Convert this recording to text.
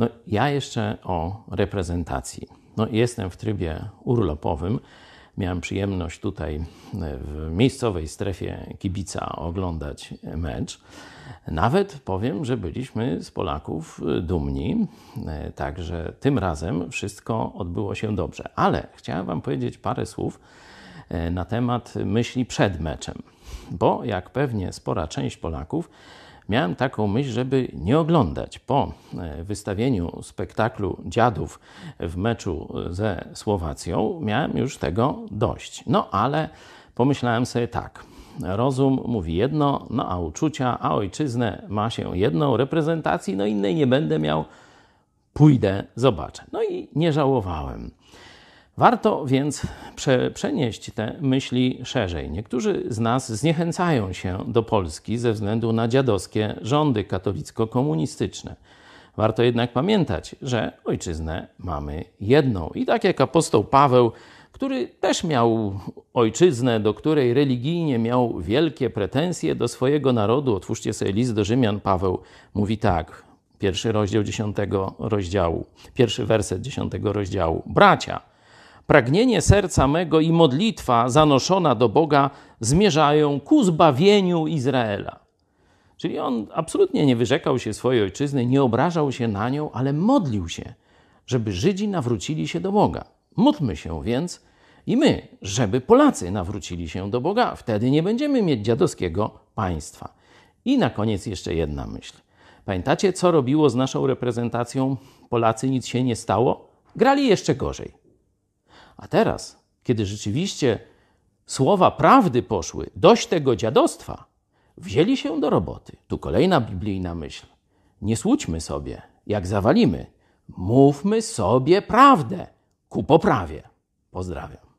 No, ja jeszcze o reprezentacji. No, jestem w trybie urlopowym. Miałem przyjemność tutaj w miejscowej strefie kibica oglądać mecz. Nawet powiem, że byliśmy z Polaków dumni, także tym razem wszystko odbyło się dobrze. Ale chciałem Wam powiedzieć parę słów na temat myśli przed meczem, bo jak pewnie spora część Polaków, miałem taką myśl, żeby nie oglądać po e, wystawieniu spektaklu dziadów w meczu ze Słowacją. Miałem już tego dość. No ale pomyślałem sobie tak. Rozum mówi jedno, no a uczucia, a ojczyznę ma się jedną reprezentacji, no innej nie będę miał. Pójdę, zobaczę. No i nie żałowałem. Warto więc prze, przenieść te myśli szerzej. Niektórzy z nas zniechęcają się do Polski ze względu na dziadowskie rządy katolicko-komunistyczne. Warto jednak pamiętać, że ojczyznę mamy jedną. I tak jak apostoł Paweł, który też miał ojczyznę, do której religijnie miał wielkie pretensje do swojego narodu. Otwórzcie sobie list do Rzymian. Paweł mówi tak, pierwszy rozdział dziesiątego rozdziału, pierwszy werset dziesiątego rozdziału. Bracia, pragnienie serca mego i modlitwa zanoszona do Boga zmierzają ku zbawieniu Izraela. Czyli on absolutnie nie wyrzekał się swojej ojczyzny, nie obrażał się na nią, ale modlił się, żeby Żydzi nawrócili się do Boga. Módlmy się więc i my, żeby Polacy nawrócili się do Boga, wtedy nie będziemy mieć dziadowskiego państwa. I na koniec jeszcze jedna myśl. Pamiętacie, co robiło z naszą reprezentacją? Polacy nic się nie stało? Grali jeszcze gorzej. A teraz, kiedy rzeczywiście słowa prawdy poszły, dość tego dziadostwa, wzięli się do roboty. Tu kolejna biblijna myśl. Nie słućmy sobie, jak zawalimy. Mówmy sobie prawdę ku poprawie. Pozdrawiam.